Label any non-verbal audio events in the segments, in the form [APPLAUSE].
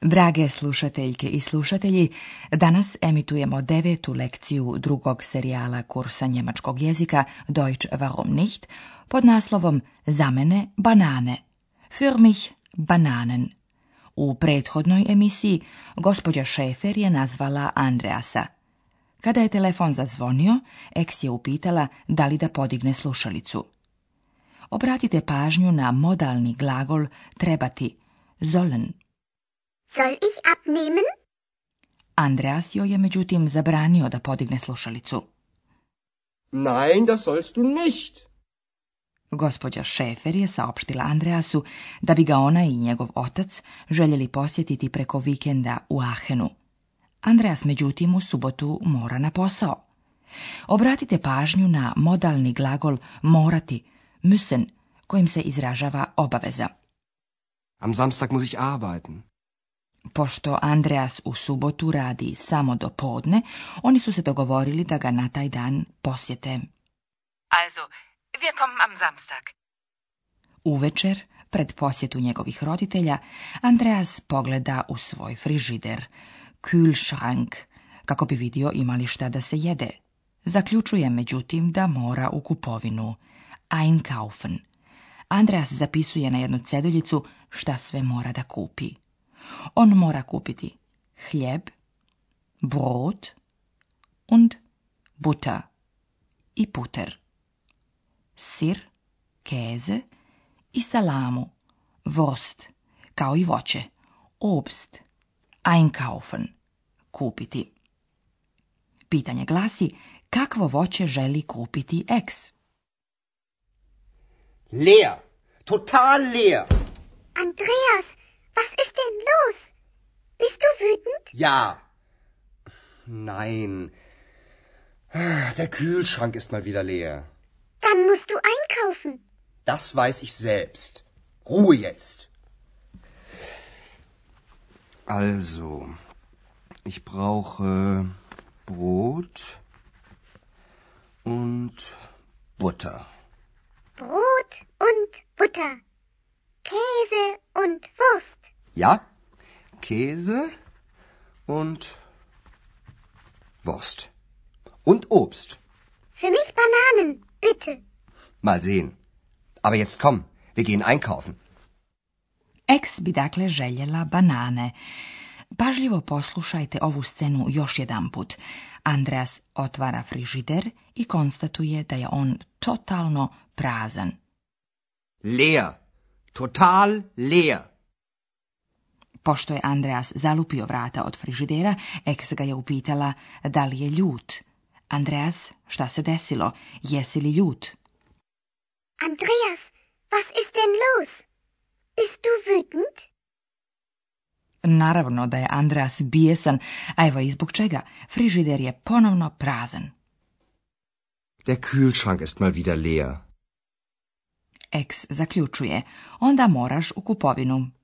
Drage slušateljke i slušatelji, danas emitujemo devetu lekciju drugog serijala kursa njemačkog jezika Deutsch warum nicht pod naslovom Za mene banane. Für mich bananen. U prethodnoj emisiji gospođa Šefer je nazvala Andreasa. Kada je telefon zazvonio, Eks je upitala da li da podigne slušalicu. Obratite pažnju na modalni glagol trebati, sollen Soll ich abnehmen? Andreas jo je međutim zabranio da podigne slušalicu. Nein, das sollst du nicht. Gospođa Šefer je saopštila Andreasu da bi ga ona i njegov otac željeli posjetiti preko vikenda u Ahenu. Andreas međutim u subotu mora na posao. Obratite pažnju na modalni glagol morati, müssen, kojim se izražava obaveza. Am Samstag muss ich arbeiten. Pošto Andreas u subotu radi samo do podne, oni su se dogovorili da ga na taj dan posjete. Also, wir kommen am Samstag. Uvečer, pred posjetu njegovih roditelja, Andreas pogleda u svoj frižider, Kühlschrank, kako bi vidio imali šta da se jede. Zaključuje međutim da mora u kupovinu, einkaufen. Andreas zapisuje na jednu ceduljicu šta sve mora da kupi. On mora kupiti hljeb, brot und butter i puter, sir, keze i salamu, vost, kao i voće, obst, einkaufen, kupiti. Pitanje glasi kakvo voće želi kupiti eks. Leer, total leer. Andreas, Ja. Nein. Ah, der Kühlschrank ist mal wieder leer. Dann musst du einkaufen. Das weiß ich selbst. Ruhe jetzt. Also, ich brauche Brot und Butter. Brot und Butter. Käse und Wurst. Ja, Käse und Wurst. Und Obst. Für mich Bananen, bitte. Mal sehen. Aber jetzt komm, wir gehen einkaufen. Ex bi dakle željela banane. Pažljivo poslušajte ovu scenu još jedanput. Andreas otvara frižider i konstatuje da je on totalno prazan. Leer. Total leer. Pošto je Andreas zalupio vrata od frižidera, eks ga je upitala da li je ljut. Andreas, šta se desilo? Jesi li ljut? Andreas, was ist denn los? Bist du wütend? Naravno da je Andreas bijesan, a evo i zbog čega. Frižider je ponovno prazan. Der Kühlschrank ist mal wieder leer. Ex zaključuje. Onda moraš u kupovinu.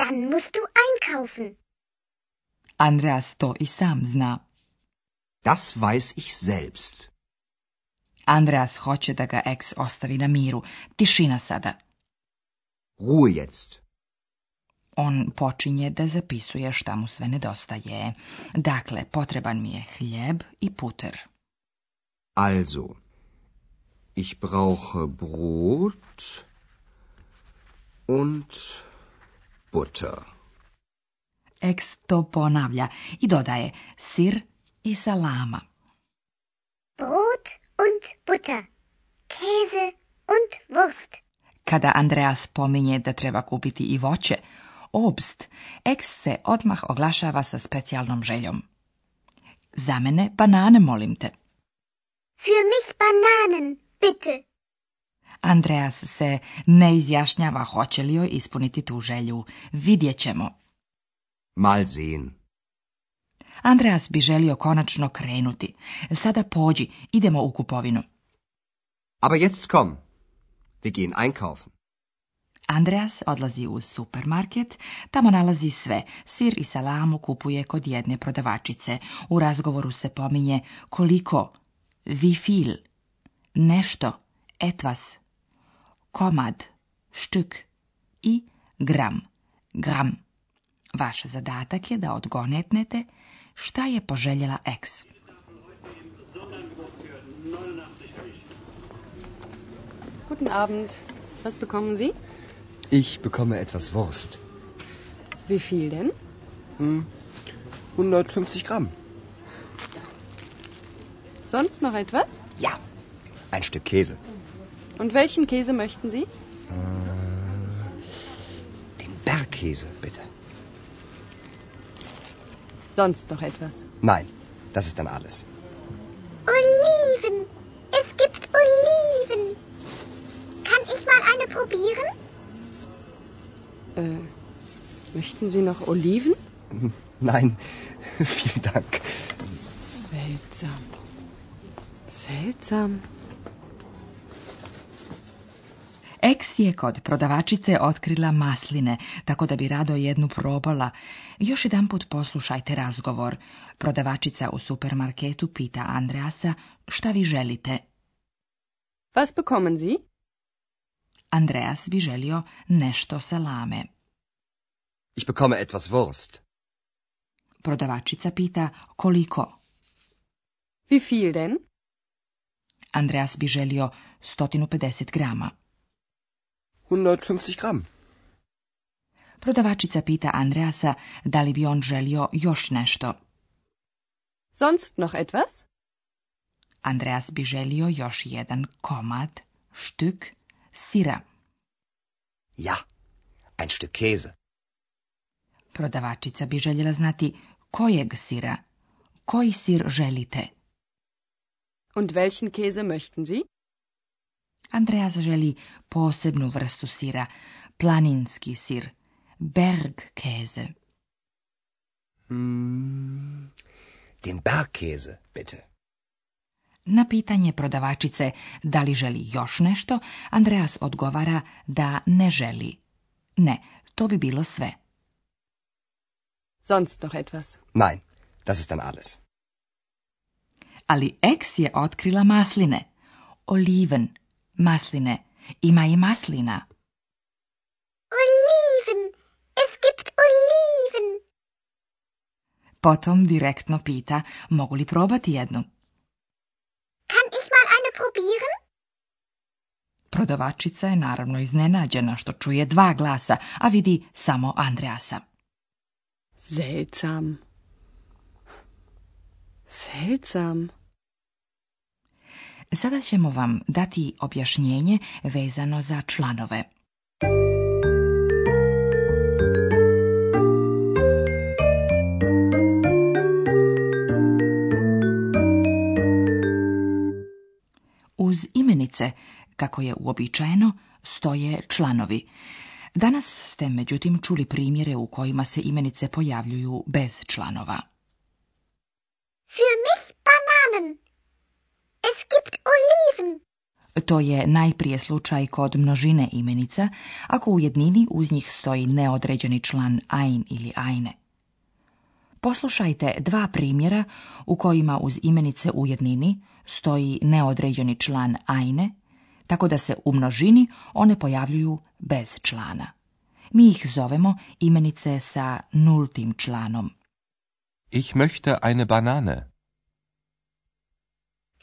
Dann musst du einkaufen. Andreas to i sam zna. Das weiß ich selbst. Andreas hoće da ga ex ostavi na miru. Tišina sada. Ruhe jetzt. On počinje da zapisuje šta mu sve nedostaje. Dakle, potreban mi je hljeb i puter. Also, ich brauche Brot und Eks Ex to ponavlja i dodaje sir i salama. Brot und butter, käse und wurst. Kada Andreas pominje da treba kupiti i voće, obst, ex se odmah oglašava sa specijalnom željom. Za mene banane, molim te. Für mich Bananen, bitte. Andreas se ne izjašnjava hoće li joj ispuniti tu želju. Vidjet ćemo. Mal sehen. Andreas bi želio konačno krenuti. Sada pođi, idemo u kupovinu. Aber jetzt komm. Wir gehen einkaufen. Andreas odlazi u supermarket, tamo nalazi sve. Sir i salamu kupuje kod jedne prodavačice. U razgovoru se pominje koliko, wie viel, nešto, etwas, komad stück i gram gram. Vaš zadatak je da odgonetnete šta je poželjela X. Guten Abend. Was bekommen Sie? Ich bekomme etwas Wurst. Wie viel denn? Hm, 150 Gramm. Sonst noch etwas? Ja, ein Stück Käse. Und welchen Käse möchten Sie? Äh, den Bergkäse, bitte. Sonst noch etwas? Nein, das ist dann alles. Oliven! Es gibt Oliven! Kann ich mal eine probieren? Äh, möchten Sie noch Oliven? Nein, [LAUGHS] vielen Dank. Seltsam. Seltsam. Eks je kod prodavačice otkrila masline, tako da bi rado jednu probala. Još jedan put poslušajte razgovor. Prodavačica u supermarketu pita Andreasa šta vi želite. Was bekommen Sie? Andreas bi želio nešto salame. Ich bekomme etwas Wurst. Prodavačica pita koliko. Wie viel denn? Andreas bi želio 150 grama. 150 gram. Prodavačica pita Andreasa da li bi on želio još nešto. Sonst noch etwas? Andreas bi želio još jedan komad, štuk, sira. Ja, ein Stück Käse. Prodavačica bi željela znati kojeg sira, koji sir želite. Und welchen Käse möchten Sie? andreas želi posebnu vrstu sira, planinski sir, Bergkäse. Mm, den Bergkäse, bitte. Na pitanje prodavačice da li želi još nešto, Andreas odgovara da ne želi. Ne, to bi bilo sve. Sonst noch etwas? Nein, das ist dann alles. Ali Eks je otkrila masline, oliven, Masline. Ima i maslina. Oliven. Es gibt Oliven. Potom direktno pita mogu li probati jednu. Kan ich mal eine probieren? Prodavačica je naravno iznenađena što čuje dva glasa, a vidi samo Andreasa. Seltsam. Seltsam. Sada ćemo vam dati objašnjenje vezano za članove. Uz imenice, kako je uobičajeno, stoje članovi. Danas ste međutim čuli primjere u kojima se imenice pojavljuju bez članova. Für mich Bananen. Es gibt Oliven. To je najprije slučaj kod množine imenica, ako u jednini uz njih stoji neodređeni član ein ili eine. Poslušajte dva primjera u kojima uz imenice u jednini stoji neodređeni član eine, tako da se u množini one pojavljuju bez člana. Mi ih zovemo imenice sa nultim članom. Ich möchte eine Banane.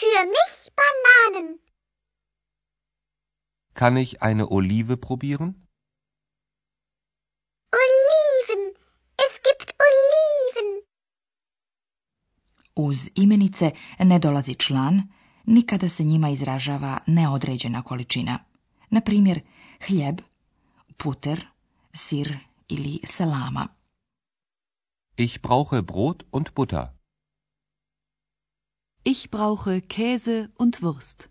Für mich Bananen. Kann ich eine Olive probieren? Oliven. Es gibt Oliven. Uz imenice ne dolazi član, nikada se njima izražava neodređena količina. Na primjer, hljeb, puter, sir ili salama. Ich brauche Brot und Butter. Ich brauche Käse und Wurst.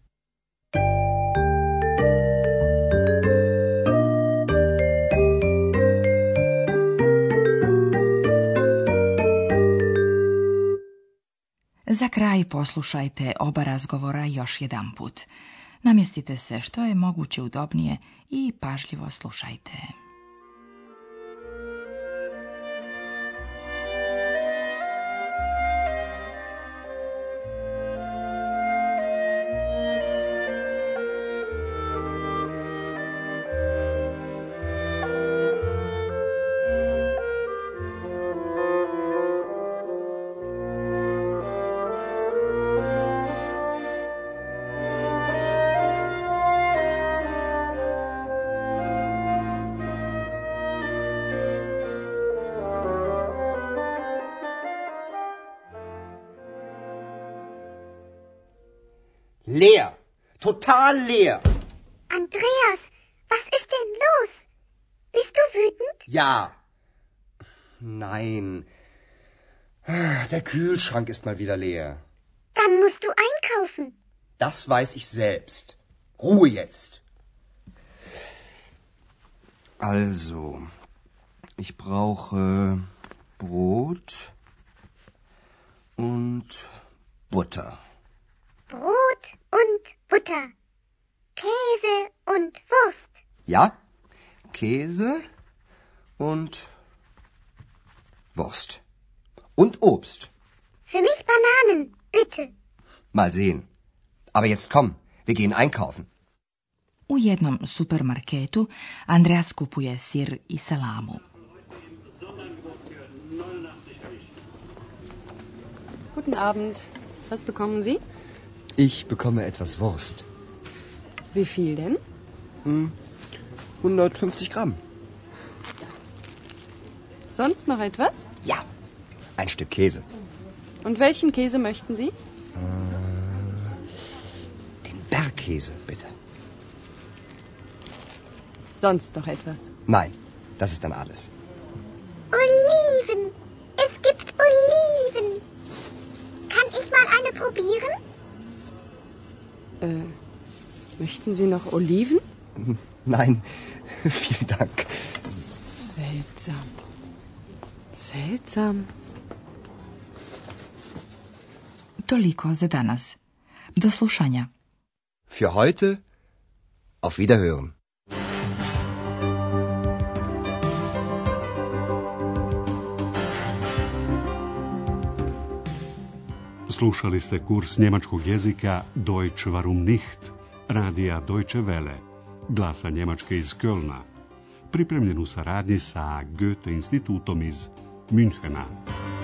Za kraj poslušajte oba razgovora još jedanput. Namjestite se što je moguće udobnije i pažljivo slušajte. Leer. Total leer. Andreas, was ist denn los? Bist du wütend? Ja. Nein. Der Kühlschrank ist mal wieder leer. Dann musst du einkaufen. Das weiß ich selbst. Ruhe jetzt. Also, ich brauche Brot und Butter. Brot und Butter, Käse und Wurst. Ja, Käse und Wurst. Und Obst. Für mich Bananen, bitte. Mal sehen. Aber jetzt komm, wir gehen einkaufen. U jednom supermarketu Andreas kupuje sir i salamu. Guten Abend. Was bekommen Sie? Ich bekomme etwas Wurst. Wie viel denn? Hm, 150 Gramm. Sonst noch etwas? Ja, ein Stück Käse. Und welchen Käse möchten Sie? Äh, den Bergkäse, bitte. Sonst noch etwas? Nein, das ist dann alles. Möchten Sie noch Oliven? [LAUGHS] Nein, [LAUGHS] vielen Dank. Seltsam. Seltsam. Toliko Sedanas. Das Do Für heute auf Wiederhören. Slušali ste kurs njemačkog jezika Deutsch warum nicht – radija Deutsche Welle, glasa Njemačke iz Kölna, pripremljen u saradnji sa Goethe institutom iz Münchena.